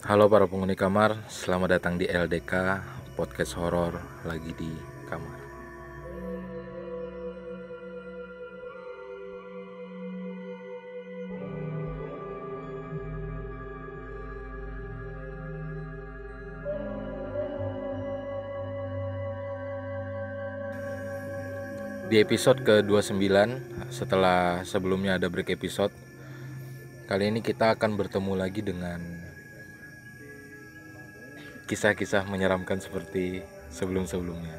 Halo para penghuni kamar, selamat datang di LDK Podcast Horor lagi di kamar. Di episode ke-29 setelah sebelumnya ada break episode Kali ini kita akan bertemu lagi dengan kisah-kisah menyeramkan seperti sebelum-sebelumnya.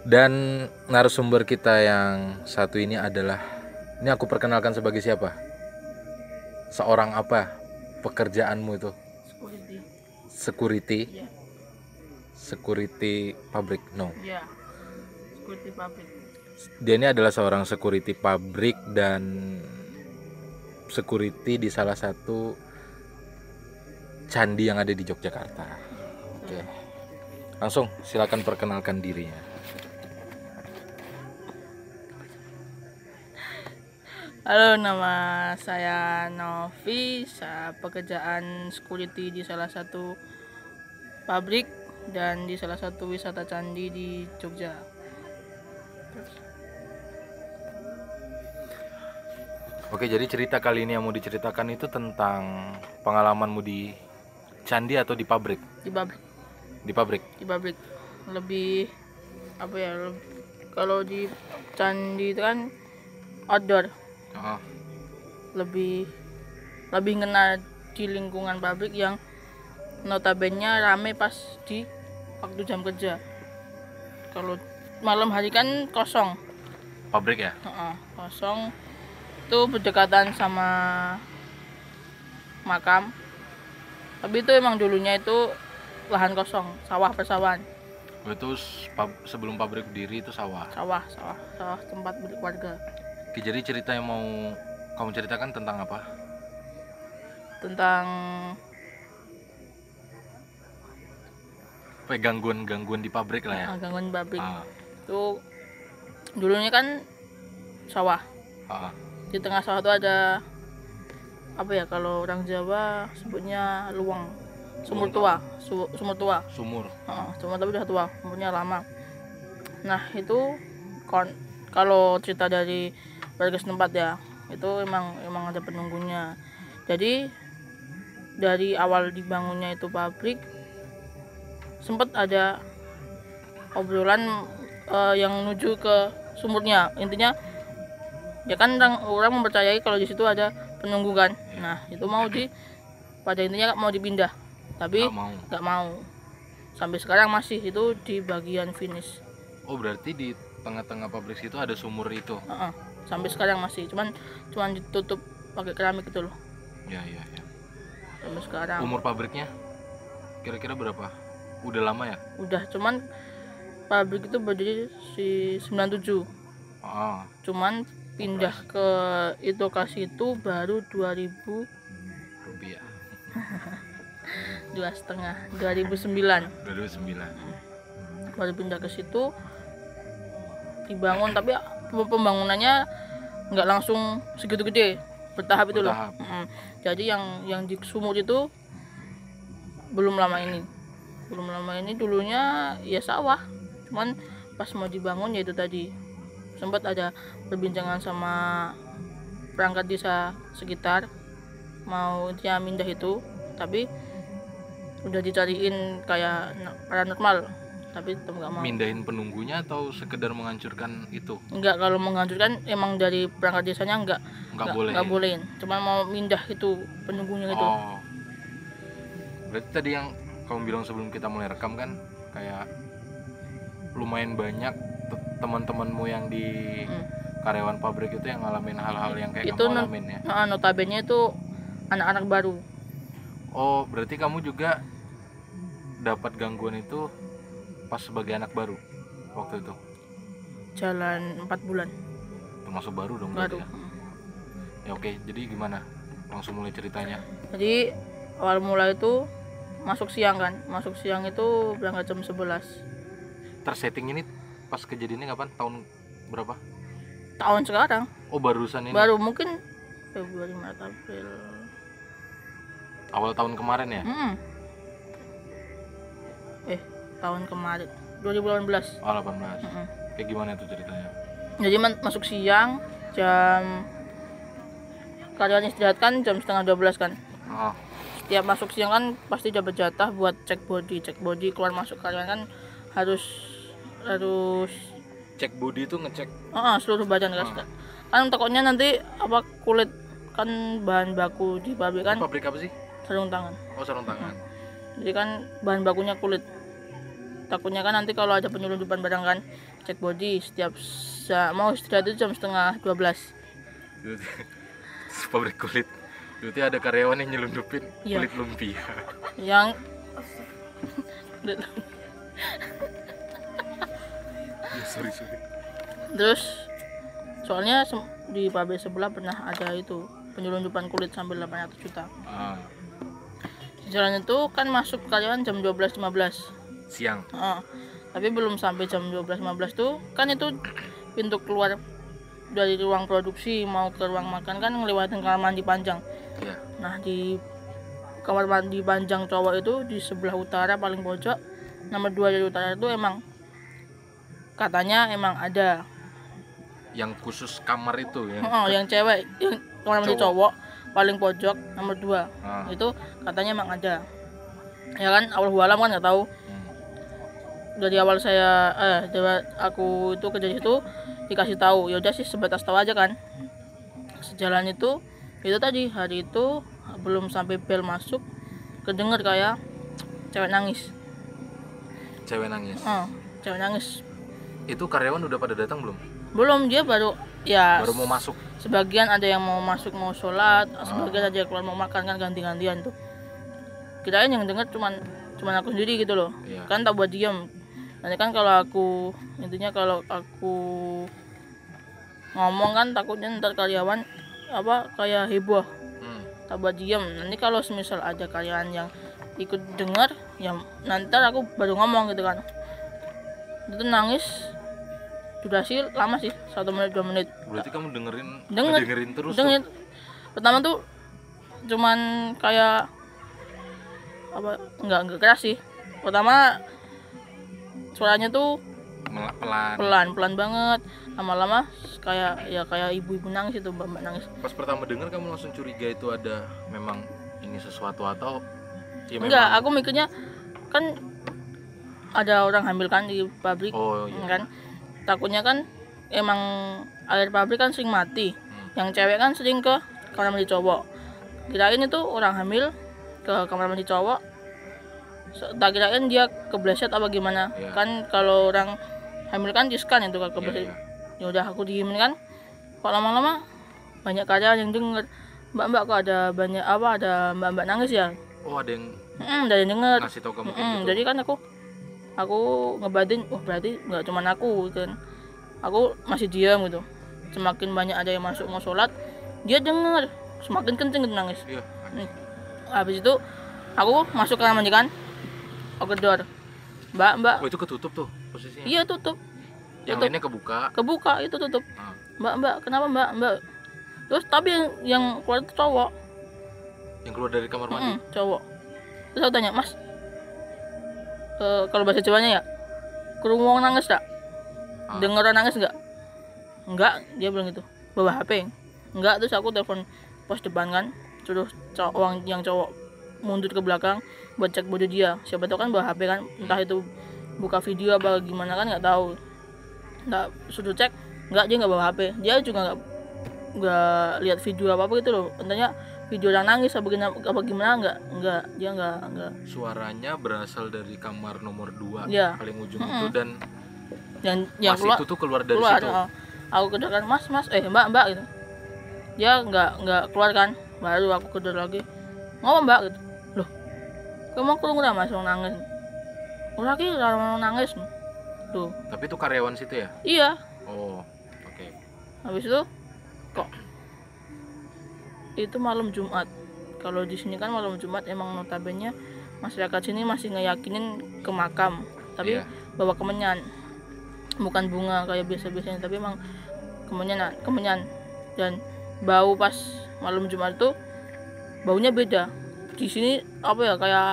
Dan narasumber kita yang satu ini adalah ini aku perkenalkan sebagai siapa? Seorang apa? Pekerjaanmu itu? security Security? ya Security pabrik? No. ya security public Dia ini adalah seorang security pabrik dan security di salah satu candi yang ada di Yogyakarta. Oke. Langsung silakan perkenalkan dirinya. halo nama saya Novi saya pekerjaan security di salah satu pabrik dan di salah satu wisata candi di Jogja Oke, jadi cerita kali ini yang mau diceritakan itu tentang pengalamanmu di candi atau di pabrik? di pabrik Di pabrik. di pabrik. Lebih apa ya kalau di candi itu kan outdoor. Oh, lebih lebih ngena di lingkungan pabrik yang notabene rame pas di waktu jam kerja. Kalau malam hari kan kosong. Pabrik ya? Heeh, kosong. Itu berdekatan sama makam. Tapi itu emang dulunya itu lahan kosong sawah persawahan. Itu s- pab- sebelum pabrik berdiri itu sawah. sawah sawah sawah tempat warga. Oke, jadi cerita yang mau kamu ceritakan tentang apa? tentang Apa ya, gangguan-gangguan di pabrik lah ya? ah, gangguan pabrik. Ah, itu dulunya kan sawah. Ah, di tengah sawah itu ada apa ya kalau orang Jawa sebutnya luang sumur tua su- sumur tua. Sumur. Heeh, sumur tapi udah tua umurnya lama. Nah itu kon kalau cerita dari warga setempat ya itu emang emang ada penunggunya. Jadi dari awal dibangunnya itu pabrik sempat ada obrolan eh, yang menuju ke sumurnya. Intinya ya kan orang, orang mempercayai kalau di situ ada penunggu kan? Nah itu mau di pada intinya mau dipindah tapi Nggak mau. nggak mau sampai sekarang masih itu di bagian finish Oh, berarti di tengah-tengah pabrik situ ada sumur itu. Heeh, sampai sekarang masih cuman cuman ditutup pakai keramik itu loh Ya, ya, ya. sampai sekarang Umur pabriknya kira-kira berapa? Udah lama ya? udah cuman pabrik itu berdiri si 97 Ah, cuman pindah ke itu lokasi itu baru 2000 rupiah. dua setengah 2009 2009. baru pindah ke situ dibangun tapi pembangunannya nggak langsung segitu gede bertahap itu loh. Mm. jadi yang yang di sumur itu belum lama ini belum lama ini dulunya ya sawah cuman pas mau dibangun ya itu tadi sempat ada perbincangan sama perangkat desa sekitar mau dia mindah itu tapi udah dicariin kayak paranormal tapi tetap nggak mau Mindahin penunggunya atau sekedar menghancurkan itu? Enggak kalau menghancurkan emang dari perangkat desanya enggak Nggak boleh. enggak bolehin. Cuman mau mindah itu penunggunya itu. Oh. Berarti tadi yang kamu bilang sebelum kita mulai rekam kan kayak lumayan banyak te- teman-temanmu yang di Hmm. karyawan pabrik itu yang ngalamin hal-hal yang kayak Itu kamu alamin ya. Nah, notabene itu anak-anak baru. Oh, berarti kamu juga dapat gangguan itu pas sebagai anak baru waktu itu. Jalan 4 bulan Termasuk baru dong baru. ya. Ya oke, jadi gimana? Langsung mulai ceritanya. Jadi awal mula itu masuk siang kan. Masuk siang itu berangkat jam 11. Tersetting ini pas kejadiannya kapan? Tahun berapa? Tahun sekarang Oh, barusan ini. baru mungkin Februari Maret April awal tahun kemarin ya? Mm-mm. eh tahun kemarin 2018 oh 18 Mm-mm. kayak gimana tuh ceritanya? Jadi masuk siang jam karyawan istirahat kan jam setengah 12 kan? Oh. Setiap masuk siang kan pasti dapat jatah buat cek body cek body keluar masuk karyawan kan harus harus cek body itu ngecek? Ah, seluruh badan kan. Kan takutnya nanti apa kulit kan bahan baku di pabrik kan? Pabrik apa sih sarung tangan. Oh sarung tangan. Jadi kan bahan bakunya kulit. Takutnya kan nanti kalau ada penyelundupan barang kan cek body setiap sa- mau istirahat itu jam setengah 12 Berarti- pabrik kulit. Berarti ada karyawan yang nyelundupin Iya. kulit lumpia. Yang ya, sorry sorry. Terus soalnya di pabrik sebelah pernah ada itu penyelundupan kulit sampai 800 juta. Ah, jalan itu kan masuk karyawan jam 12.15 siang. Heeh. tapi belum sampai jam 12.15 tuh kan itu pintu keluar dari ruang produksi mau ke ruang makan kan ngelewatin kamar mandi panjang. Ya nah di kamar mandi panjang cowok itu di sebelah utara paling pojok nomor dua dari utara itu emang katanya emang ada. Yang khusus kamar itu ya? Heeh, yang cewek yang kamar mandi Cowok. cowok paling pojok nomor dua. Ah, itu katanya emang ada. Ya kan awal alam kan nggak tahu. Hmm. dari awal saya eh dari aku itu kerja di situ dikasih tahu ya udah sih sebatas tahu aja kan. Sejalan itu itu tadi hari itu belum sampai bel masuk kedenger kayak cewek nangis. Cewek nangis? Eh, cewek nangis. Itu karyawan udah pada datang belum? Belum dia baru ya baru mau masuk. sebagian ada yang mau masuk mau sholat sebagian ada yang keluar mau makan kan ganti-gantian tuh. Kirain yang denger cuman cuman aku sendiri gitu loh. Iya. kan tak buat diam nanti kan kalau aku intinya kalau aku ngomong kan takutnya ntar karyawan apa kayak heboh. Hmm. tak buat diam nanti kalau semisal ada karyawan yang ikut dengar ya nanti aku baru ngomong gitu kan. Itu nangis durasi lama sih. Satu menit dua menit. Berarti kamu dengerin Denger. dengerin terus Dengerin. pertama tuh cuman kayak apa enggak enggak keras sih. Pertama suaranya tuh pelan. pelan pelan banget. Lama-lama kayak ya kayak ibu-ibu nangis itu mbak mbak nangis. Pas pertama denger kamu langsung curiga itu ada memang ini sesuatu atau ya enggak aku mikirnya kan ada orang hamil kan di pabrik oh iya. kan takutnya kan emang air pabrik kan sering mati. Hmm. yang cewek kan sering ke kamar mandi cowok. Kirain itu orang hamil ke kamar mandi cowok. Tak kirain dia kebleset apa gimana. Iya. kan kalau orang hamil kan di scan itu Iya, kebleset. Iya. ya udah aku diemin kan. Kok lama-lama banyak karyawan yang denger mbak mbak kok ada banyak apa ada mbak mbak nangis ya? Oh ada yang Mm, dari denger. ngasih tau kamu Mm-mm, gitu. jadi kan aku aku ngebatin wah berarti nggak cuman aku kan. Aku masih diam gitu. Semakin banyak ada yang masuk mau sholat dia denger. Semakin kenceng gitu nangis. Iya Hmm. habis itu aku masuk ke kamar mandi kan. Aku gedor mbak mbak. Oh itu ketutup tuh posisinya? Iya tutup. Yang tutup. lainnya kebuka? Kebuka itu tutup. Ah. mbak mbak kenapa mbak mbak? Terus tapi yang yang keluar itu cowok. Yang keluar dari kamar mandi? Mm-mm, cowok. Terus aku tanya mas eh, kalau bahasa Jawanya ya kerumunan nangis tak Ah. dengar orang nangis nggak? Nggak dia bilang gitu. Bawa HP nggak terus aku telepon pos depan kan. Suruh cowok orang yang cowok mundur ke belakang buat cek body dia. Siapa tahu kan bawa HP kan entah itu buka video apa gimana kan nggak tahu. Nggak suruh cek nggak dia nggak bawa HP dia juga nggak nggak lihat video apa apa gitu loh. Entahnya video orang nangis apa gimana, apa gimana nggak nggak dia nggak nggak. Suaranya berasal dari kamar nomor 2 Iya. paling ujung itu dan yang yang pas keluar itu tuh keluar dari keluar situ. oh. aku kedor kan mas mas. Eh mbak mbak gitu. Dia nggak nggak keluar kan? Baru aku kedor lagi. Ngomong mbak gitu. Loh kamu kurung udah mas orang nangis? Udah ki orang nangis. Tuh tapi itu karyawan situ ya? Iya. Oh oke. Habis itu kok itu malam Jumat. Kalau di sini kan malam Jumat emang notabene masyarakat sini masih ngeyakinin ke makam tapi Iya. bawa kemenyan. Bukan bunga kayak biasa-biasanya tapi emang kemenyan kemenyan. Dan bau pas malam Jumat itu baunya beda. Di sini apa ya kayak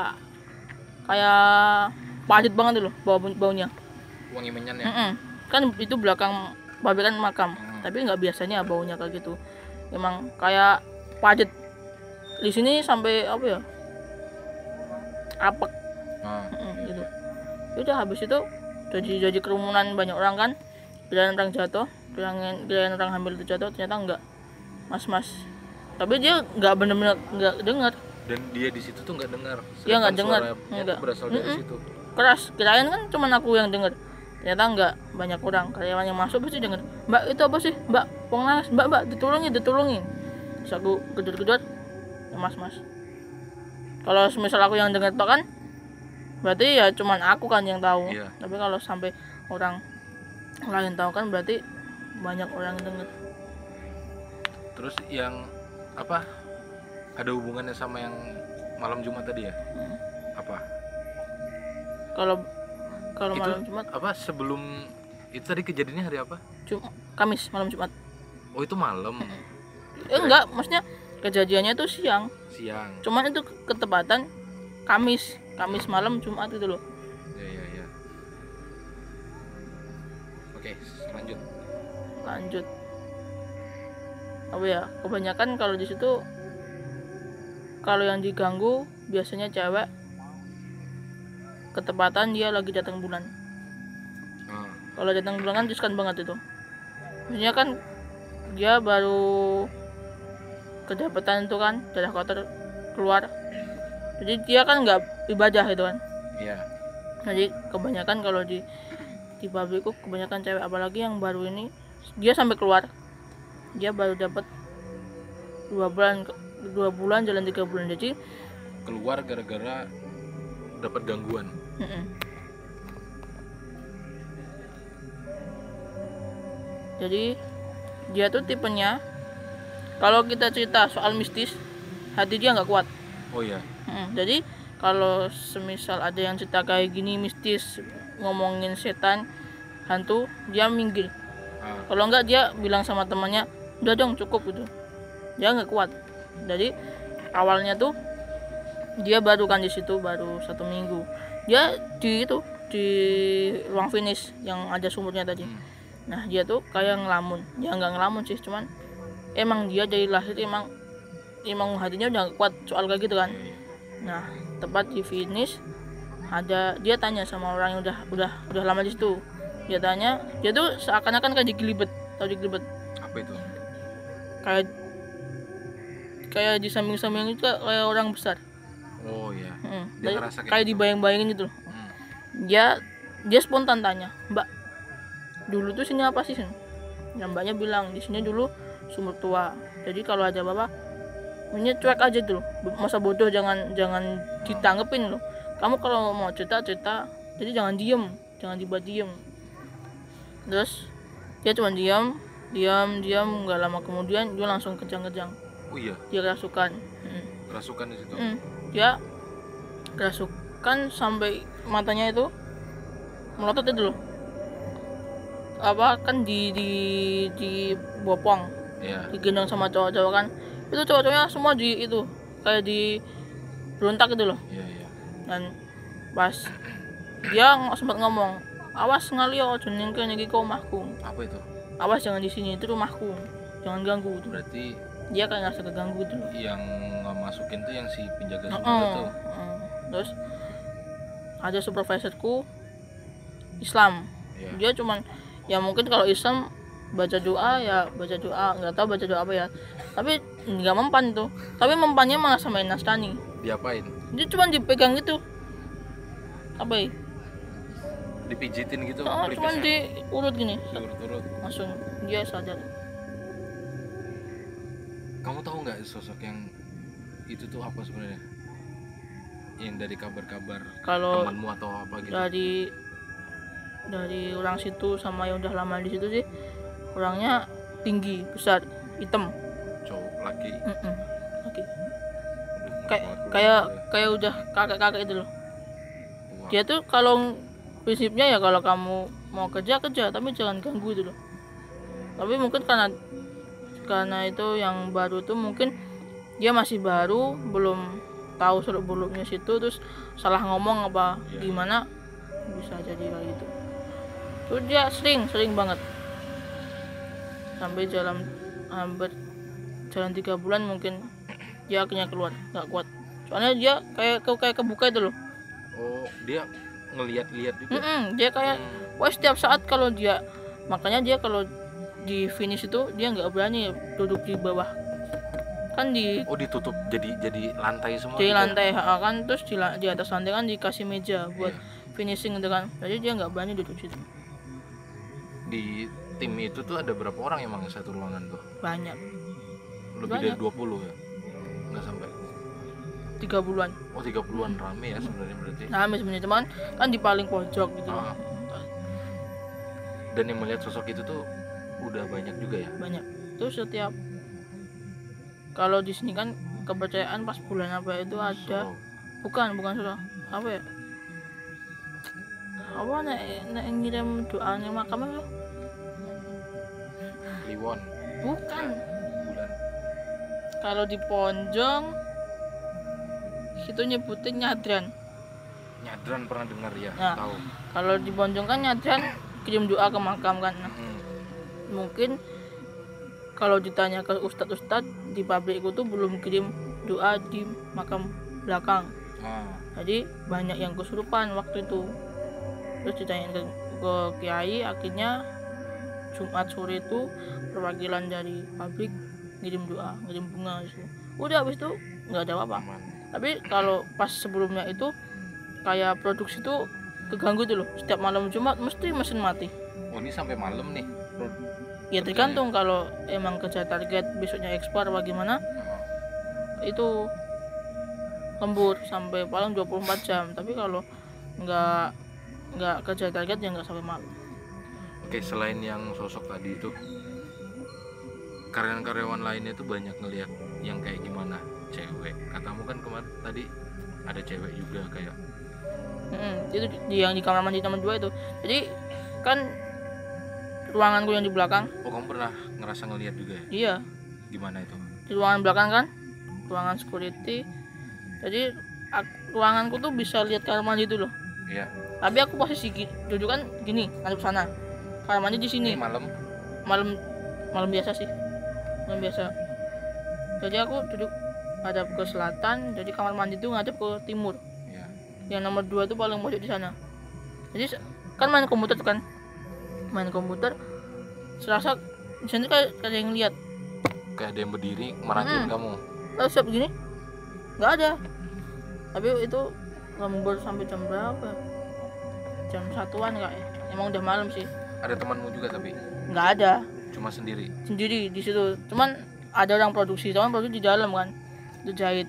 kayak padat banget loh bau baunya. Wangi menyan ya? Mm-mm. kan itu belakang babe kan makam Hmm. tapi nggak biasanya baunya kayak gitu. Emang kayak padat di sini sampai apa ya? Apek. Ah, Mm, iya, gitu. iya. udah habis itu jadi jadi kerumunan banyak orang kan. Kirain orang jatuh kirain kirain orang hamil itu jatuh ternyata enggak. Mas mas tapi dia nggak bener-bener nggak dengar dan dia di situ tuh nggak dengar Dia nggak Sedangkan dengar. suaranya tuh Nggak. berasal dari Mm-mm. situ. Keras. Kirain kan cuman aku yang denger. Ternyata enggak. Banyak orang. Karyawan yang masuk pasti denger. Mbak itu apa sih? Mbak pong nangis. Mbak mbak ditolongin ditolongin terus aku gedor-gedor ya mas mas kalau misal aku yang denger tok kan berarti ya cuman aku kan yang tahu. Iya. tapi kalau sampai orang lain tahu kan berarti banyak orang yang denger. Terus yang apa ada hubungannya sama yang malam Jumat tadi ya? Hmm. apa? Kalau kalau malam Jumat? apa sebelum itu tadi kejadiannya hari apa? Jum Kamis malam Jumat. Oh itu malam eh, enggak maksudnya kejadiannya itu siang. Siang. Cuman itu ketepatan Kamis Kamis malam Jumat itu loh. Ya ya ya. Oke lanjut. Lanjut. Apa ya kebanyakan kalau di situ kalau yang diganggu biasanya cewek. Ketepatan dia lagi datang bulan. Ah, kalau datang bulan kan riskan banget itu. Maksudnya kan dia baru kedapatan itu kan darah kotor keluar. Jadi dia kan nggak ibadah itu kan. Iya. Jadi kebanyakan kalau di di pabrikku kebanyakan cewek. Apalagi yang baru ini dia sampai keluar. Dia baru dapat dua bulan dua bulan jalan tiga bulan. Jadi keluar gara-gara dapat gangguan. Mm-mm. jadi dia tuh tipenya kalau kita cerita soal mistis hati dia nggak kuat. Oh iya. Mm, jadi kalau semisal ada yang cerita kayak gini mistis ngomongin setan hantu dia minggir. Ah, kalau enggak dia bilang sama temannya udah dong cukup gitu dia nggak kuat. Jadi awalnya tuh dia baru kan di situ baru satu minggu. Dia di itu di ruang finish yang ada sumurnya tadi. Hmm. nah dia tuh kayak ngelamun. Dia nggak ngelamun sih cuman emang dia dari lahir emang emang hatinya udah kuat soal kayak gitu kan. Nah, tepat di finish ada dia tanya sama orang yang udah udah udah lama di situ. Dia tanya, dia tuh seakan-akan kayak digelibet, tahu digelibet. apa itu Kayak kayak di samping-samping itu kayak orang besar. oh iya Heeh. Dia Kayak- kayak kayak gitu. dibayang-bayangin gitu. loh. Hmm. Dia dia spontan tanya, "Mbak, dulu tuh sini apa sih?" Sin?" Dan mbaknya bilang, "Di sini dulu sumur tua. Jadi kalau ada apa-apa ini cuek aja tuh. Masa bodoh jangan jangan ditanggepin loh. Kamu kalau mau cerita cerita. Jadi jangan diem jangan dibuat diem. Terus dia cuma diam diam diam nggak lama kemudian dia langsung kejang-kejang. Oh iya? Dia kerasukan. Mm. kerasukan di situ? Mm. dia kerasukan sampai matanya itu melotot itu loh. Apa kan di di di bopong iya. digendong sama cowok-cowok kan. Itu cowok-cowoknya semua di itu kayak di berontak gitu loh. Iya iya. Dan pas dia ng- sempat ngomong awas ngalio ojo nyengke iki ke omahku. Apa itu? Awas jangan di sini itu rumahku. Jangan ganggu. Gitu berarti dia kayak ngerasa keganggu loh. yang masukin tuh yang si penjaga sumur Heeh, itu heeh. terus ada supervisorku Islam. Iya. Dia cuman ya mungkin kalau Islam baca doa ya baca doa. Nggak tahu baca doa apa ya. Tapi nggak mempan tuh. Tapi mempannya malah sama yang Nasrani diapain? Dia cuma dipegang gitu. Apa ya? Dipijitin gitu oh, cuman pelipisnya diurut gini. Turut-turut langsung dia sadar. Kamu tahu nggak sosok yang itu tuh apa sebenarnya? Yang dari kabar-kabar kalau temanmu atau apa gitu? dari dari orang situ sama yang udah lama di situ sih orangnya tinggi besar hitam. Cowok laki. Mm-mm. Oke. Aduh, kayak kayak kayak udah kakek-kakek itu loh. Wah, dia tuh kalau prinsipnya ya kalau kamu mau kerja kerja. Tapi jangan ganggu itu loh. Tapi mungkin karena karena itu yang baru tuh mungkin dia masih baru belum tahu seluk beluknya situ terus salah ngomong apa Iya. gimana bisa jadi kayak gitu. Terus dia sering sering banget sampai jalan hampir jalan tiga bulan mungkin dia akhirnya keluar nggak kuat soalnya dia kayak kayak kebuka itu loh oh dia ngeliat-liat juga Mm-mm, dia kayak Hmm. wah setiap saat kalau dia makanya dia kalau di finish itu dia nggak berani duduk di bawah kan di oh ditutup jadi jadi lantai semua di gitu ya? lantai ha, kan terus di, di atas lantai kan dikasih meja buat Iya. finishing gitu kan jadi dia nggak berani duduk situ di tim itu tuh ada berapa orang emang yang satu ruangan tuh? Banyak. Lebih Banyak. dari 20 ya? Nggak sampai. Tiga bulan oh 30-an rame ya sebenarnya berarti. Nah sebenarnya teman kan di paling pojok gitu. Ah. dan yang melihat sosok itu tuh udah banyak juga ya? Banyak. Terus setiap kalau di sini kan kepercayaan pas bulan apa itu ada. So, bukan bukan surah apa ya? Apa nek nek ngirim doa nih makam itu Kliwon bukan. Bulan. Kalau di Ponjong itu nyebutin nyadran. Nyadran pernah dengar ya Nah. tahu. Kalau di Ponjong kan nyadran kirim doa ke makam kan. Nah, Hmm. mungkin kalau ditanya ke ustadz-ustadz di pabrikku tuh belum kirim doa di makam belakang. Ah, jadi banyak yang kesurupan waktu itu. Terus ditanyain ke, ke kiai akhirnya Jumat sore itu perwakilan dari pabrik ngirim doa ngirim bunga gitu. udah habis itu nggak ada apa-apa. Tapi kalau pas sebelumnya itu kayak produksi tuh keganggu tuh loh. Setiap malam Jumat mesti mesin mati. Oh ini sampai malam nih. Ya tergantung kalau emang kejar target besoknya ekspor Ah, itu lembur sampai paling 24 jam. Tapi kalau nggak nggak kejar target ya nggak sampai malam oke selain yang sosok tadi itu karyawan-karyawan lainnya tuh banyak ngelihat yang kayak gimana cewek. Katamu kan kemarin tadi ada cewek juga kayak. Mm-mm, itu di, yang di kamar mandi nomor dua itu. Jadi kan ruanganku yang di belakang. Oh kamu pernah ngerasa ngelihat juga ya? Iya. Gimana itu? Di ruangan belakang kan? Ruangan security. Jadi ruanganku tuh bisa lihat kamar mandi itu loh. Iya. Tapi aku posisi duduk kan gini ngadep sana kamar mandi di sini. Ini malam. Malam malam biasa sih. Malam biasa. Jadi aku duduk ngadep ke selatan jadi kamar mandi itu ngadep ke timur. Ya yang nomor dua itu paling pojok di sana. Jadi kan main komputer tuh kan? Main komputer serasa di sana kayak ada yang lihat. Kayak ada yang berdiri merhatiin Mm. kamu. Lalu siap begini nggak ada. Tapi itu lembur sampai jam berapa? Jam satuan kak ya. Emang udah malam sih ada temanmu juga tapi? Nggak ada. Cuma sendiri? Sendiri di situ. Cuman ada orang produksi. Cuman produksi di dalam kan. Itu jahit.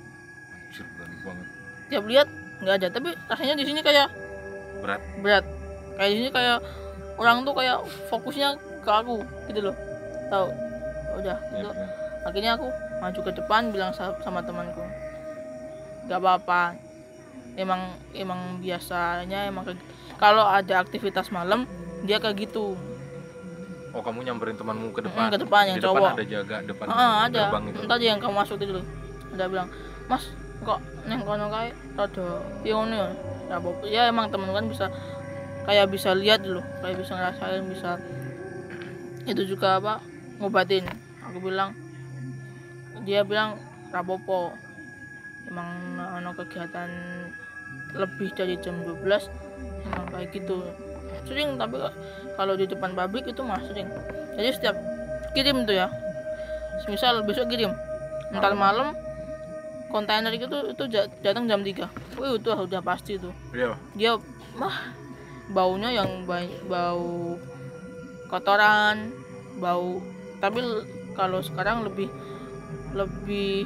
Anjir, banget. Tiap lihat nggak ada. Tapi rasanya di sini kayak berat? berat. Kayak di sini kayak orang tuh kayak fokusnya ke aku gitu loh. Tahu? Udah ya, itu berat. akhirnya aku maju ke depan bilang sa- sama temanku. Nggak apa-apa. Emang emang biasanya emang kalau ada aktivitas malam dia kayak gitu. Oh kamu nyamperin temanmu ke Mm, depan? ke depan, yang di depan cowok. ada jaga depan ah ada. gerbang itu tadi yang kamu masuk itu loh. Ada bilang mas kok neng kono kae rada ngono ya? Ya ya emang temen kan bisa kayak bisa lihat dulu kayak bisa ngerasain bisa itu juga apa ngobatin. Aku bilang dia bilang rapopo emang ono kegiatan lebih dari jam 12 emang kayak gitu sering tapi kalau di depan pabrik itu mah sering. Jadi setiap kirim tuh ya. Misal besok kirim ntar malam. kontainer itu itu datang jam 3 wih itu udah pasti tuh. Iya. Dia mah baunya yang ba- bau kotoran bau tapi kalau sekarang lebih lebih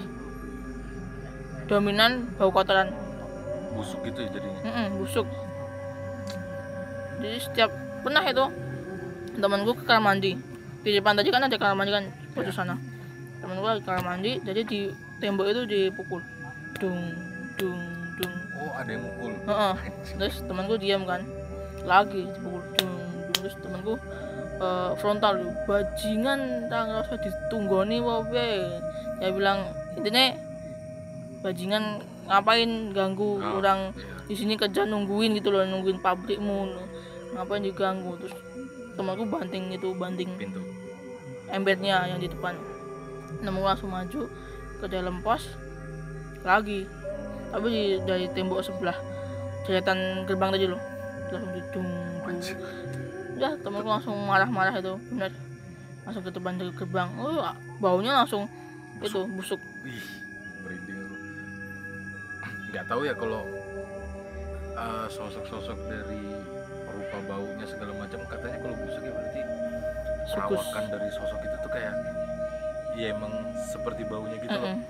dominan bau kotoran. Busuk gitu ya jadinya? Mm-mm, busuk jadi setiap pernah itu temanku ke kamar mandi. Di depan tadi kan ada kamar mandi kan pojok sana. Temanku lagi kamar mandi jadi di tembok itu dipukul. Dung dung dung. Oh ada yang mukul. Heeh. terus temanku diam kan. Lagi dipukul dung dung. Terus temanku eh, frontal bajingan tak ngerasa ditunggoni wae dia bilang intinya bajingan ngapain ganggu Oh, orang iya. di sini kerja nungguin gitu loh nungguin pabrikmu ngapain diganggu? Terus temanku banting itu banting pintu. embednya yang di depan. Nemu langsung maju ke dalam pos. Lagi. Tapi di, dari tembok sebelah. Jahatan gerbang tadi loh. Langsung Anjir. ya temanku langsung marah-marah itu. Benar langsung ke depan dari gerbang. Oh ya, baunya langsung itu busuk. Wih, merinding aku. Nggak tahu ya kalau uh, sosok-sosok dari rupa baunya segala macam katanya kalau busuk ya berarti sukus perawakan dari sosok itu tuh kayak ya emang seperti baunya gitu loh. Mm-mm.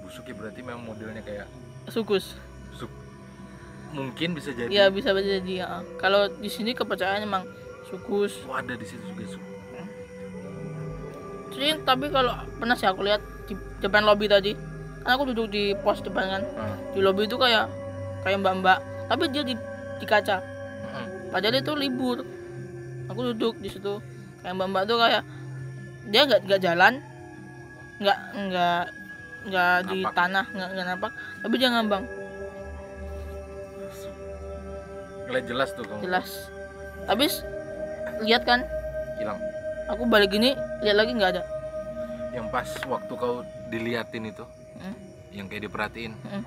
Busuk ya berarti memang modelnya kayak sukus busuk. Mungkin bisa jadi. ya bisa jadi ya kalau di sini kepercayaan emang sukus Oh, ada di situ juga su. sih tapi kalau pernah sih aku lihat di depan lobby tadi kan aku duduk di pos depan kan Ah, di lobby itu kayak kayak mbak-mbak tapi dia di, di kaca. Padahal itu libur. Aku duduk di situ. Kayak mbak-mbak tuh kayak dia nggak nggak jalan. Nggak nggak nggak di tanah nggak nggak napak. Tapi dia ngambang. Ngeliat jelas tuh kamu. jelas. Tapi s- lihat kan? Hilang. aku balik gini lihat lagi nggak ada. Yang pas waktu kau diliatin itu, Hmm. yang kayak diperhatiin, Mm.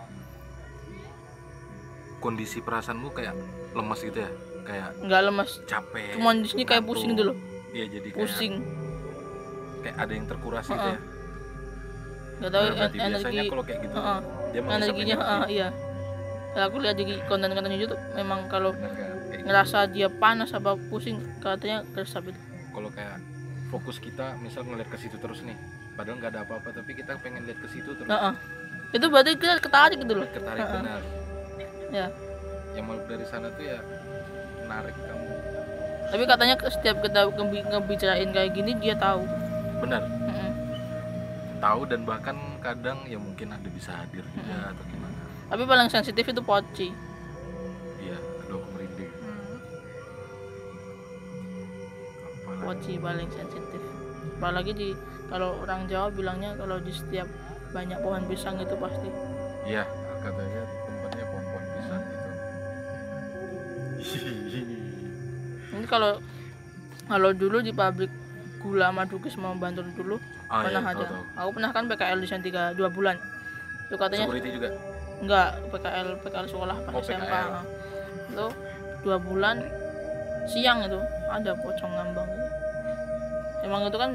kondisi perasaanmu kayak lemas gitu ya, kayak nggak lemas capek. cuma di sini kayak pusing dulu Iya jadi kayak, pusing kayak ada yang terkuras gitu Heeh. ya. nggak tahu Nah, energi biasanya kalau kayak gitu Heeh. dia mengisap energinya energi. ah, iya Ya, aku lihat di konten-konten YouTube memang kalau Bener gitu. ngerasa dia panas apa pusing katanya keresap itu kalau kayak fokus kita misal ngeliat ke situ terus nih padahal nggak ada apa-apa tapi kita pengen lihat ke situ terus Heeh. itu berarti kita ketarik gitu loh ketarik Heeh. benar ya yang mau dari sana tuh ya narik kamu. Tapi katanya setiap kita ngebi- ngebicarain kayak gini dia tahu. Benar. Heeh. tahu dan bahkan kadang ya mungkin ada bisa hadir juga atau gimana. Tapi paling sensitif itu poci iya aduh aku merinding. Apalagi- poci paling sensitif. Apalagi di kalau orang Jawa bilangnya kalau di setiap banyak pohon pisang itu pasti. Iya katanya kalau kalau dulu di pabrik gula Madukis mau Bantul dulu ah, pernah iya, ada. tahu, tahu. aku pernah kan PKL di sana tiga dua bulan. Itu katanya security juga? Enggak PKL PKL sekolah pas Oh, SMK itu dua bulan siang itu ada pocong ngambang. Gitu. emang itu kan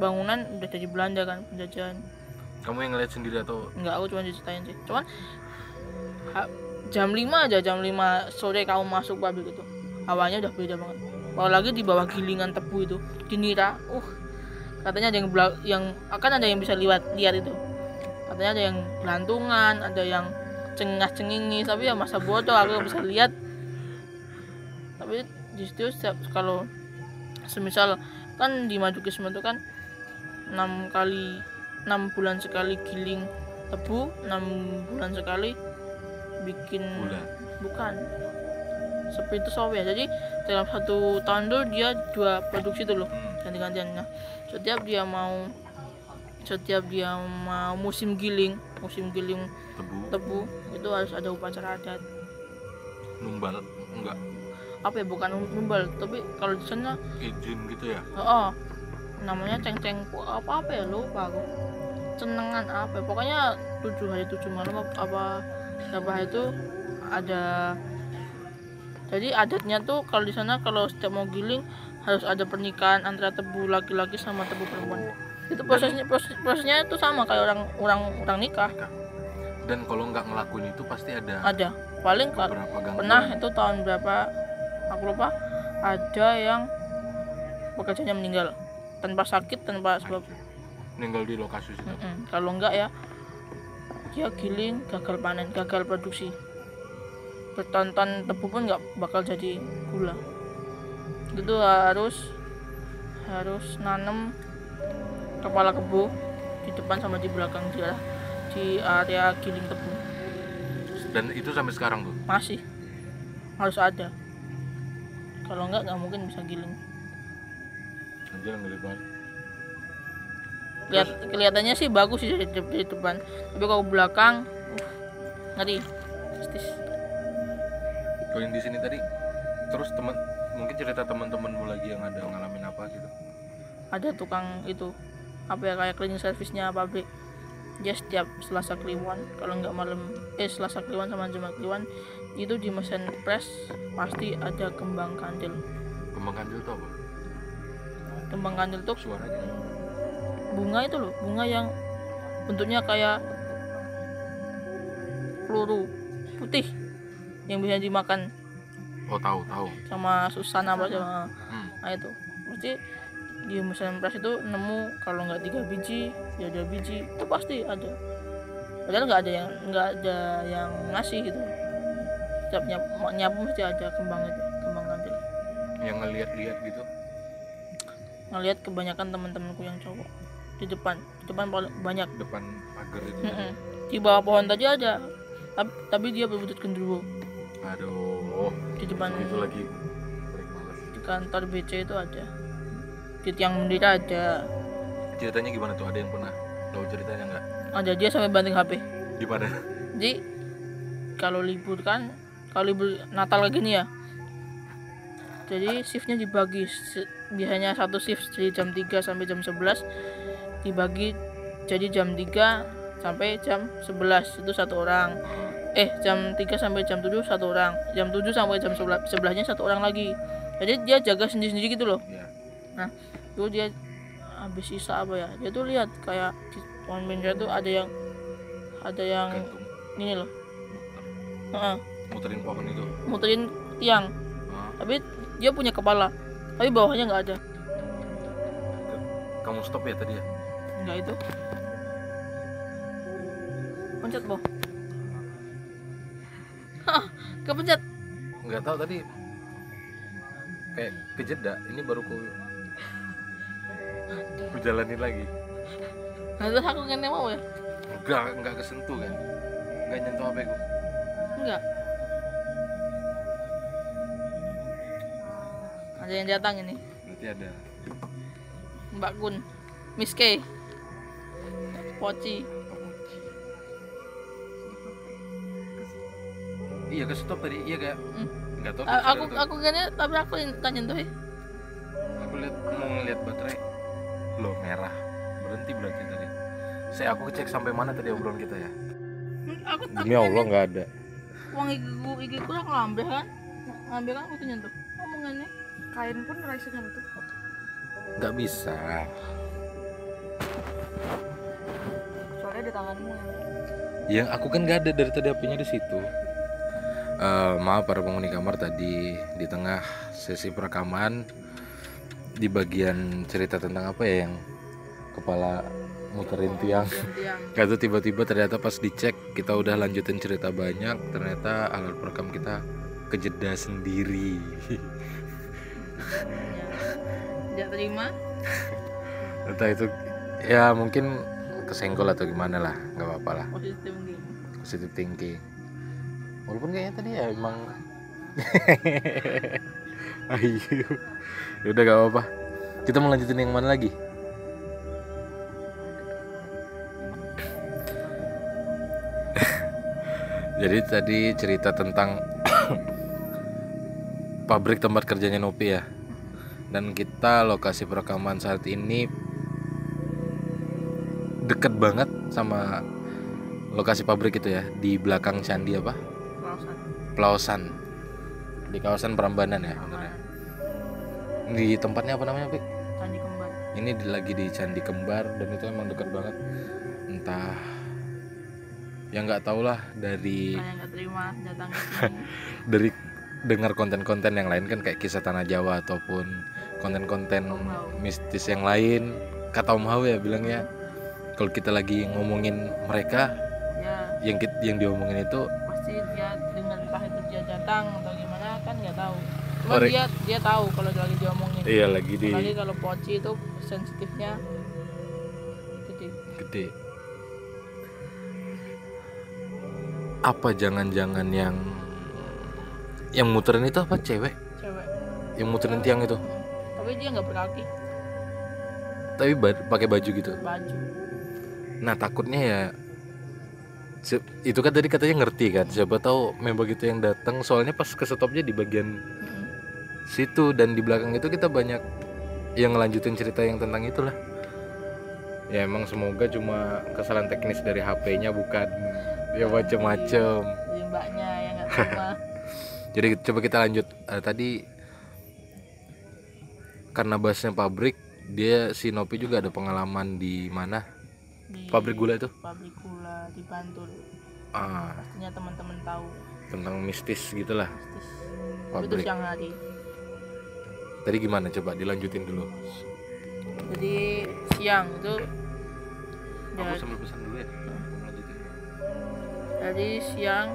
bangunan udah jadi Belanda kan penjajahan. Kamu yang ngeliat sendiri atau? Enggak aku cuma diceritain sih. Cuman ha- jam 5 aja jam 5 sore kamu masuk pabrik itu hawanya udah beda banget. Apalagi di bawah gilingan tebu itu dinira uh katanya ada yang yang akan ada yang bisa lihat lihat itu. Katanya ada yang gelantungan ada yang cengah cengingis tapi ya masa bodoh aku nggak bisa lihat. Tapi di situ setiap kalau semisal kan di Madukisme itu kan enam kali enam bulan sekali giling tebu enam bulan sekali bikin bulan. Bukan seperti itu software jadi dalam satu tahun dulu dia dua produksi dulu hmm. ganti-gantian nah setiap dia mau setiap dia mau musim giling musim giling tebu. tebu itu harus ada upacara adat. Numbal enggak. Apa ya bukan numbal tapi kalau di sana izin gitu ya? Oh, namanya ceng-ceng apa apa ya lupa aku. Cenengan apa ya. pokoknya tujuh hari tujuh malam apa- apa hari itu ada jadi adatnya tuh kalau di sana kalau setiap mau giling harus ada pernikahan antara tebu laki-laki sama tebu perempuan. Itu prosesnya proses, prosesnya itu sama kayak orang orang orang nikah. Dan kalau nggak ngelakuin itu pasti ada ada. Paling kal- beberapa gangguan. pernah itu tahun berapa aku lupa ada yang pekerjanya meninggal. Tanpa sakit tanpa sebab. Meninggal di lokasi situ. Mm-mm. kalau enggak ya dia giling gagal panen gagal produksi bertonton tebu pun nggak bakal jadi gula. Itu harus harus nanam kepala kebo di depan sama di belakang dia di area giling tebu. Dan itu sampai sekarang tuh masih. Harus ada. Kalau enggak nggak mungkin bisa giling. Anjir Lihat, kelihatannya sih bagus sih dari depan. Tapi kalau belakang ngeri. Mistis yang di sini tadi. Terus teman mungkin cerita teman-temanmu lagi yang ada ngalamin apa gitu? Ada tukang itu. Apa ya kayak cleaning service-nya pabrik dia setiap selasa kliwon kalau nggak malam eh selasa kliwon sama jumat kliwon itu di mesin press pasti ada kembang kandil. Kembang kandil tuh apa? Kembang kandil tuh suaranya. bunga itu loh bunga yang bentuknya kayak peluru putih yang bisa dimakan oh tahu tahu. sama susana apa sama hmm. nah itu. Mesti di mesin press itu nemu kalau nggak tiga biji ya dua biji itu pasti ada. Padahal nggak ada yang nggak ada yang ngasih gitu. Setiap nyapu, nyapu mesti ada kembang itu kembang kandil yang ngeliat-liat gitu. Ngelihat kebanyakan teman-temanku yang cowok. Di depan di depan paling banyak. Depan pagar itu. Mm-mm. di bawah pohon tadi ada. Tapi, tapi dia berbuntut genderuwo aduh di depan itu lagi di kantor BC itu ada. Di tiang bendera ada. Ceritanya gimana tuh? Ada yang pernah tahu ceritanya nggak? Ada dia sampai banting HP di mana? Jadi kalau libur kan kalau libur Natal kayak gini ya. Jadi shiftnya dibagi biasanya satu shift dari jam 3 sampai jam 11 dibagi jadi jam 3 sampai jam 11 itu satu orang eh jam 3 sampai jam 7 satu orang. Jam 7 sampai jam 11 sebelahnya satu orang lagi. Jadi dia jaga sendiri-sendiri gitu loh. Ya itu dia habis sisa apa ya? Dia tuh lihat kayak di pohon tuh ada yang ada yang gantung. ini loh. Heeh, muterin pohon itu. Muterin tiang. Ah, tapi dia punya kepala tapi bawahnya nggak ada. Kamu stop ya tadi ya? Nggak itu. Pencet boh kepencet. Nggak tahu tadi. Kayak kejeda ini baru ku ku jalanin lagi. Nah terus aku kan mau ya? Enggak enggak kesentuh kan? Enggak nyentuh HP ku. Enggak ada yang datang ini? Berarti ada. Mbak Kun. Miss K. Poci iya ke stop tadi iya kayak Hmm. enggak tahu aku tuh. aku kayaknya tapi aku yang tak nyentuh ya. Aku lihat mau ngeliat baterai. Loh merah. Berhenti berarti tadi. Saya aku cek sampai mana tadi obrolan kita ya? Aku demi Allah nggak ada. Uang igiku igiku aku ngambil kan? Ngambil kan aku tuh nyentuh. Omongannya. Kain pun raisa nyentuh nggak bisa. Soalnya di tanganmu yang yang aku kan nggak ada dari tadi apinya di situ Eh, maaf para penghuni kamar tadi. Di tengah sesi perekaman di bagian cerita tentang apa ya yang kepala muterin tiang? Tuh tiba-tiba ternyata pas dicek kita udah lanjutin cerita banyak ternyata alat perekam kita kejeda sendiri. Tidak terima? Entah itu ya mungkin kesenggol atau gimana lah nggak apa-apa lah. Positif thinking. Positive thinking walaupun kayaknya tadi ya emang ayo. Udah gak apa-apa. Kita mau lanjutin yang mana lagi? Jadi tadi cerita tentang pabrik tempat kerjanya Nopi ya. Dan kita lokasi perekaman saat ini deket banget sama lokasi pabrik itu ya di belakang candi apa Pelausan. Di kawasan Prambanan ya bener ya? Di tempatnya apa namanya Pik? candi kembar. Ini di- lagi di Candi Kembar dan itu emang dekat banget. Entah ya nggak tau lah dari terima datang dari dengar konten-konten yang lain kan kayak kisah tanah Jawa ataupun konten-konten mistis yang lain. Kata Om Hao ya bilangnya kalau kita lagi ngomongin mereka ya. yang kit- yang diomongin itu pasti dia datang atau gimana kan nggak tahu. Cuma Ori- dia dia tahu kalau lagi diomongin. Iya lagi di Apalagi kalau poci itu sensitifnya gede. Gede. Apa jangan-jangan yang yang muterin itu apa? Cewek? Cewek. Yang muterin tiang itu? Tapi dia nggak berkaki tapi pakai baju gitu? Baju. Nah takutnya ya itu kan tadi katanya ngerti kan siapa tahu memang itu yang datang soalnya pas ke stopnya di bagian Mm-mm. situ dan di belakang itu kita banyak yang ngelanjutin cerita yang tentang itulah. Ya emang semoga cuma kesalahan teknis dari HP-nya bukan ya macem-macem. Jadi mbaknya yang nggak terima jadi coba kita lanjut. Eh, tadi karena bahasnya pabrik dia si Nopi juga ada pengalaman di mana di pabrik gula itu? Pabrik gula di Bantul. Ah. Pastinya teman-teman tahu. Tentang mistis gitulah. Mistis. Itu pabrik. siang hari. Tadi gimana? Coba dilanjutin dulu. Jadi siang itu aku ya, sambil pesan dulu ya. Jadi siang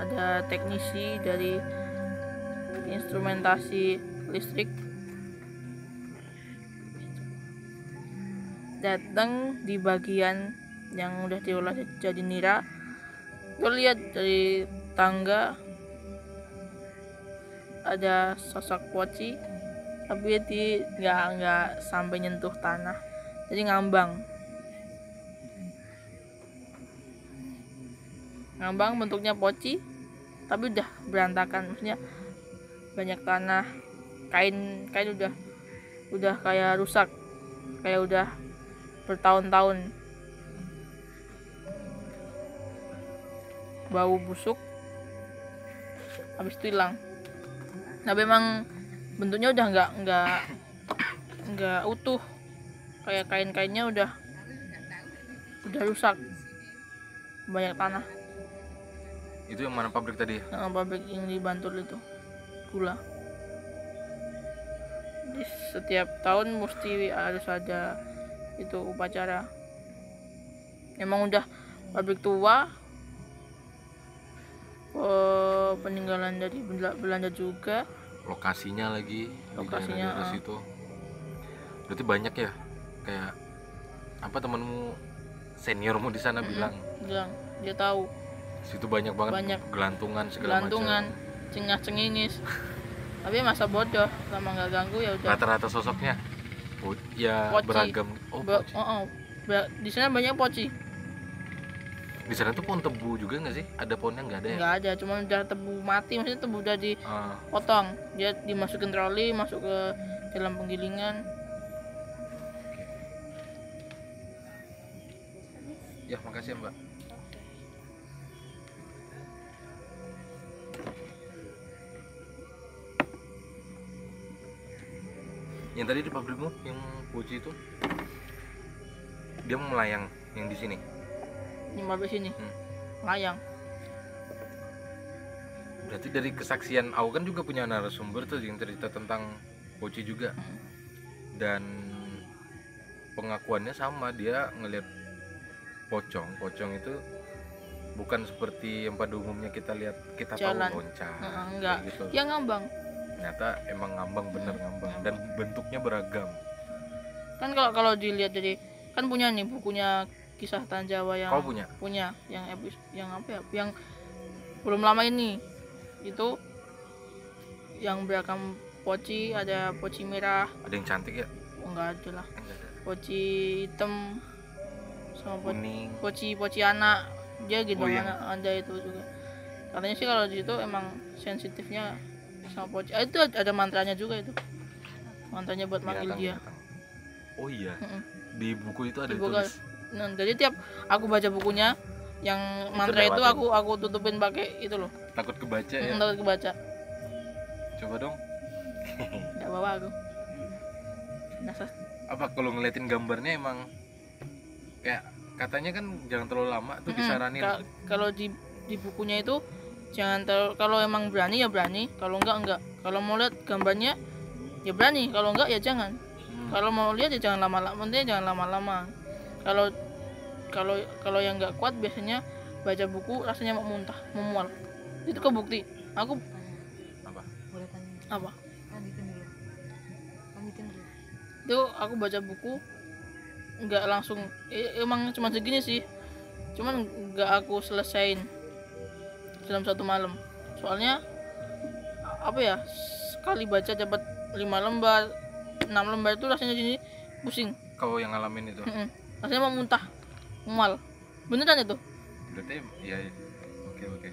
ada teknisi dari instrumentasi listrik datang di bagian yang udah diolah jadi nira. Gue lihat dari tangga ada sosok poci tapi dia nggak nggak sampai nyentuh tanah. Jadi ngambang. Ngambang bentuknya poci tapi udah berantakan. Maksudnya banyak tanah kain kain udah udah kayak rusak. Kayak udah bertahun-tahun. Bau busuk habis itu hilang. Tapi emang bentuknya udah nggak nggak nggak utuh. Kayak kain-kainnya udah udah rusak. Banyak tanah. Itu yang mana pabrik tadi? Ya? Nah, pabrik yang di Bantul itu. Gula. Di setiap tahun mesti harus ada itu upacara. Emang udah pabrik tua. Eh, peninggalan dari Bela- Belanda juga. Lokasinya lagi Lokasinya, di daerah ah. situ. Berarti banyak ya? Kayak apa temenmu seniormu di sana bilang? bilang dia tahu. Situ banyak banget Banyak. gelantungan segala gelantungan cengah cengingis tapi masa bodoh sama nggak ganggu ya udah. Rata-rata sosoknya oh, ya Poci. beragam. Oh Ba- poci. oh, oh. Ba- di sana banyak poci. Di sana tuh pohon tebu juga nggak sih? Ada pohonnya nggak ada ya? Nggak ada cuma udah tebu mati maksudnya tebu udah Ah, dipotong dia dimasukin troli masuk ke dalam penggilingan. Ya makasih ya mbak yang tadi di pabrikmu yang puji itu dia mau melayang yang di sini ini mabes sini Hmm. layang berarti dari kesaksian aku kan juga punya narasumber tuh yang cerita tentang Poci juga Hmm. dan pengakuannya sama dia ngelihat pocong pocong itu bukan seperti yang pada umumnya kita lihat kita Jalan. tahu loncat Heeh, enggak. gitu ya ngambang ternyata emang ngambang bener ngambang. Dan bentuknya beragam. Kan kalau kalau dilihat dari kan punya nih bukunya kisah Tanah Jawa yang kau punya? punya yang yang apa ya yang belum lama ini. Itu yang beragam poci ada poci merah. Ada yang cantik ya? Oh, enggak ada lah. Poci hitam sama poci kuning. poci poci anak. Dia gitu Oh, iya. anak ada itu juga. Katanya sih kalau di situ emang sensitifnya sama poci ah, itu ada mantranya juga itu. Mantranya buat manggil dia. oh iya. Di buku itu ada Di buku- nah, jadi tiap aku baca bukunya yang mantra itu aku aku tutupin pakai itu loh. Takut kebaca ya? Takut kebaca. Coba dong. Nggak bawa aku. Nasa, apa kalau ngeliatin gambarnya emang kayak katanya kan jangan terlalu lama tuh Mm-mm. disaranin. Ka- kalau di di bukunya itu jangan terlalu kalau emang berani ya berani kalau enggak enggak. Kalau mau lihat gambarnya ya berani kalau enggak ya jangan. Hmm. kalau mau lihat ya jangan lama-lama intinya jangan lama-lama. Kalau kalau kalau yang nggak kuat biasanya baca buku rasanya mau muntah mau mual. Itu kebukti. Aku apa? Boleh tanya. Apa? Lanjutin dulu lanjutin dulu itu aku baca buku nggak langsung eh, emang cuma segini sih. Cuman nggak aku selesain dalam satu malam. Soalnya apa ya sekali baca dapat lima lembar enam lembar itu rasanya gini pusing. Kau yang ngalamin itu? Mm-mm. rasanya mau muntah mual. Beneran itu? Berarti ya oke oke.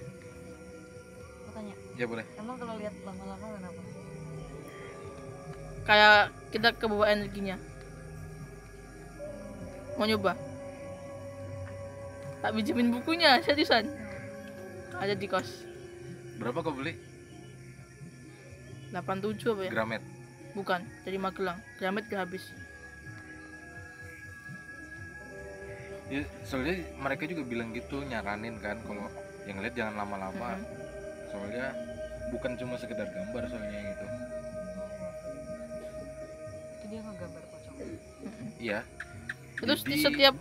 Aku tanya, ya boleh. Emang kalau lihat lama-lama kenapa? kayak kita kebawa energinya. Mau nyoba? Tak pinjemin bukunya seriusan ada di kos. Berapa kau beli? 87 apa ya? Gramet. Bukan dari Magelang. Gramet udah habis. Ya, soalnya mereka juga bilang gitu nyaranin kan kalau yang lihat jangan lama-lama. Mm-mm. soalnya bukan cuma sekedar gambar soalnya yang itu Itu dia ngegambar pocong. iya. Terus di setiap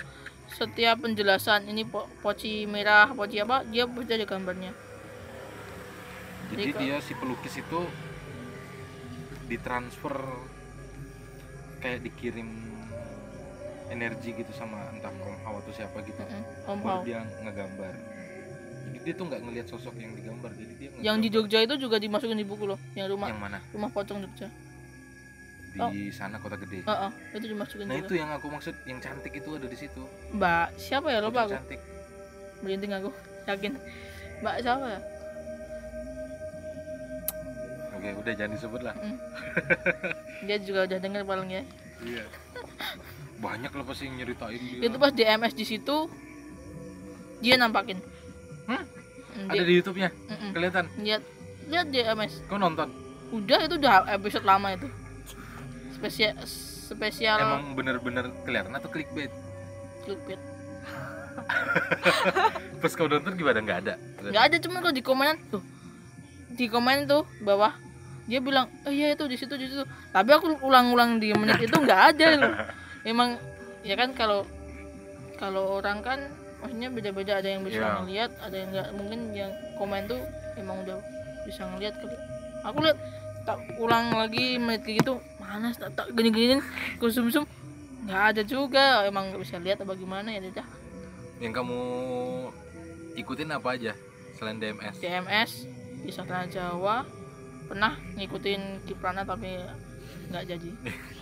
setiap penjelasan. Ini po- poci merah poci apa dia pasti ada gambarnya. Jadi Jadi dia si pelukis itu ditransfer kayak dikirim energi gitu sama entah Kom Hao atau siapa gitu. Mm-mm, Om baru Hao. dia ngegambar. Jadi dia tuh nggak ngelihat sosok yang digambar jadi dia yang di. Jogja itu juga dimasukin di buku loh yang rumah yang mana? rumah pocong Jogja di sana kota gede. Heeh, itu dimasukin nah juga. itu yang aku maksud yang cantik itu ada di situ. Mbak siapa ya? Lupa aku. cantik. Merinding aku yakin. Mbak siapa ya? Oke udah jangan disebut lah. Dia juga udah denger paling ya. Iya. Banyak lah pasti yang nyeritain dia. Itu pas DMS di situ dia nampakin. Hmm? Mm, ada di YouTube-nya? Mm-mm. kelihatan? Lihat lihat DMS kau nonton? Udah itu udah episode lama itu spesial spesial emang bener-bener kelihatan atau clickbait? Clickbait. Pas kau nonton gimana? Nggak ada? Nggak ada cuma kalau di komenan tuh. Di komen tuh bawah dia bilang oh iya itu di situ di situ. Tapi aku ulang-ulang di menit itu nggak ada loh. Emang ya kan kalau kalau orang kan maksudnya beda-beda. Ada yang bisa Iya. ngelihat ada yang nggak. Mungkin yang komen tuh emang udah bisa ngelihat kali. Aku lihat tak ulang lagi menit gitu mana tak tak gini-gini kusum-sum. Nggak ada juga emang nggak bisa lihat apa gimana ya udah yang kamu ikutin apa aja selain DMS DMS di Sastra Jawa pernah ngikutin Kiprana tapi nggak jadi.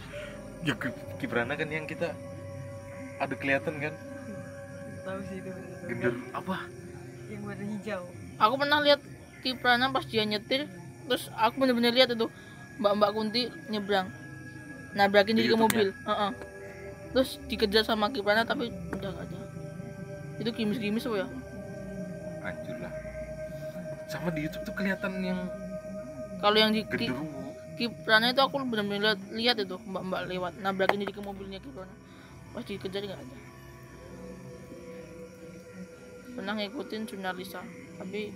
Ya Ki- Kibrana kan yang kita ada kelihatan kan? Tahu sih itu gender apa? Yang warna hijau. aku pernah lihat Kiprana pas dia nyetir terus aku bener-bener lihat itu mbak-mbak Kunti nyebrang. Nabrakin Di diri ke mobil. Heeh. terus dikejar sama Kiprana tapi udah nggak ada. Itu kimis-kimis apa ya? Hancur lah. Sama di YouTube tuh kelihatan yang kalau yang di, genderuwo. Kiprana itu aku bener-bener lihat, lihat itu mbak-mbak lewat nabrakin diri ke mobilnya Kiprana pas dikejar nggak ada. Pernah ngikutin jurnalisa tapi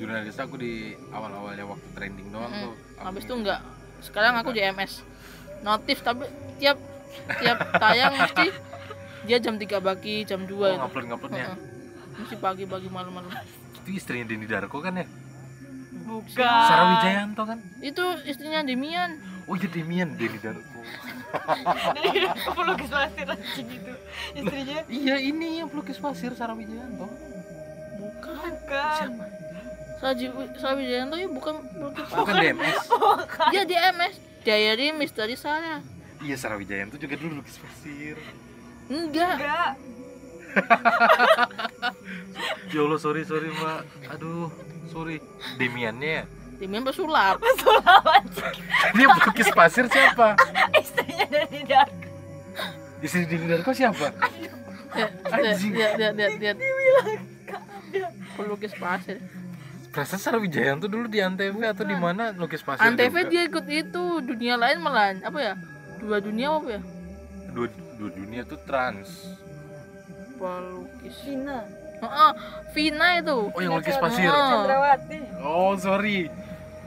jurnalis aku di awal-awalnya waktu trending doang Mm-mm. tuh. aku habis itu enggak sekarang aku di MS notif tapi tiap tiap tayang mesti dia jam 3 pagi jam 2 oh, itu. ngupload nguploadnya? Heeh. mesti pagi-pagi malam-malam. Itu istrinya Denny Darko kan ya? Bukan. Sarah Wijayanto kan? Itu istrinya Demian. Oh iya Demian Denny Darko. Pelukis pasir anjing itu. Istrinya? Iya ini yang pelukis pasir Sarah Wijayanto bukan bukan. siapa Saji Sawi Jayanto ya bukan bukan bukan. DMS dia di MS Diary Misteri Sarah iya Sarah Wijayanto juga dulu lukis pasir. Enggak. Enggak. ya Allah sorry sorry mbak aduh sorry. Demiannya ya? Demian pesulap Pesulap anjing. dia pelukis pasir siapa? Istrinya dari Dark. istri Denny Darko siapa? Lihat Anjing. lihat lihat lihat. Lihat pelukis pasir Perasaan Sarah Wijayanto dulu di Antv atau di mana? Lukis pasir Antv juga? dia ikut itu dunia lain malah apa ya? Dua dunia apa ya? Dua, dua dunia tuh trans. Pelukis Cina. Heeh, Vina itu. Oh yang lukis pasir. Chandrawati. oh sorry.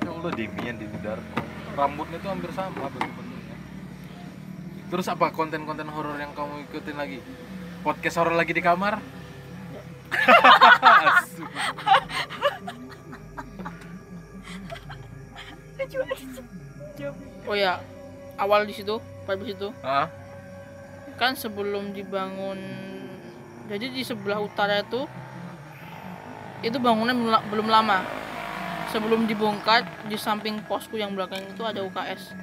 Ya Allah Demian Denny Darko. Rambutnya tuh hampir sama bentuk-bentuknya terus apa konten-konten horor yang kamu ikutin lagi? Podcast horor lagi di kamar oh ya awal di situ pada di situ. Ah kan sebelum dibangun jadi di sebelah utara itu itu bangunan belum, la- belum lama. Sebelum dibongkar di samping posku yang belakang itu ada UKS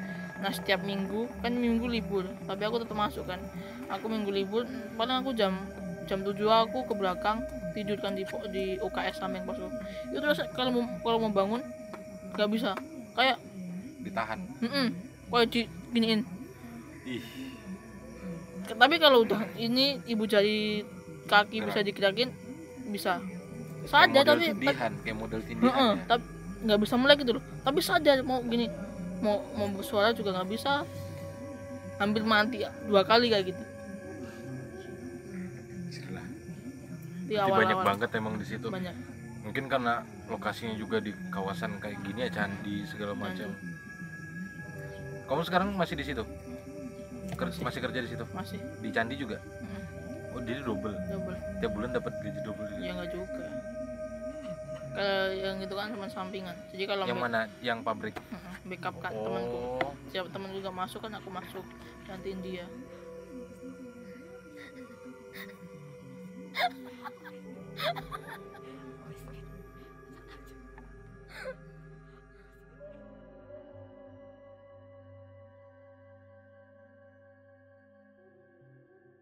nah setiap minggu kan minggu libur tapi aku tetap masuk kan. Aku minggu libur paling aku jam jam 7 aku ke belakang tidur kan di di UKS samping pos itu terus kalau mau kalau mau bangun nggak bisa kayak ditahan. Mm kayak di giniin ih. Tapi kalau udah ini ibu jari kaki Gerak. bisa digerakin bisa. Model tapi tindihan kayak model tindihan ya. tapi nggak bisa melek gitu loh. Tapi sadar mau gini mau mau bersuara juga nggak bisa. Hampir mati dua kali kayak gitu. Di awal banyak awal banget emang di situ. Banyak. Mungkin karena lokasinya juga di kawasan kayak gini ya candi segala macam. Kamu sekarang masih di situ? Ker- Masih. masih kerja di situ? Masih. Di candi juga? Mm, oh jadi double? Double. Tiap bulan dapat gaji double juga. ya nggak juga. Kalau yang itu kan cuma sampingan. Jadi kalau yang mana? Yang pabrik? Backup kan temanku. Oh. Siapa teman juga masuk kan aku masuk. Gantiin dia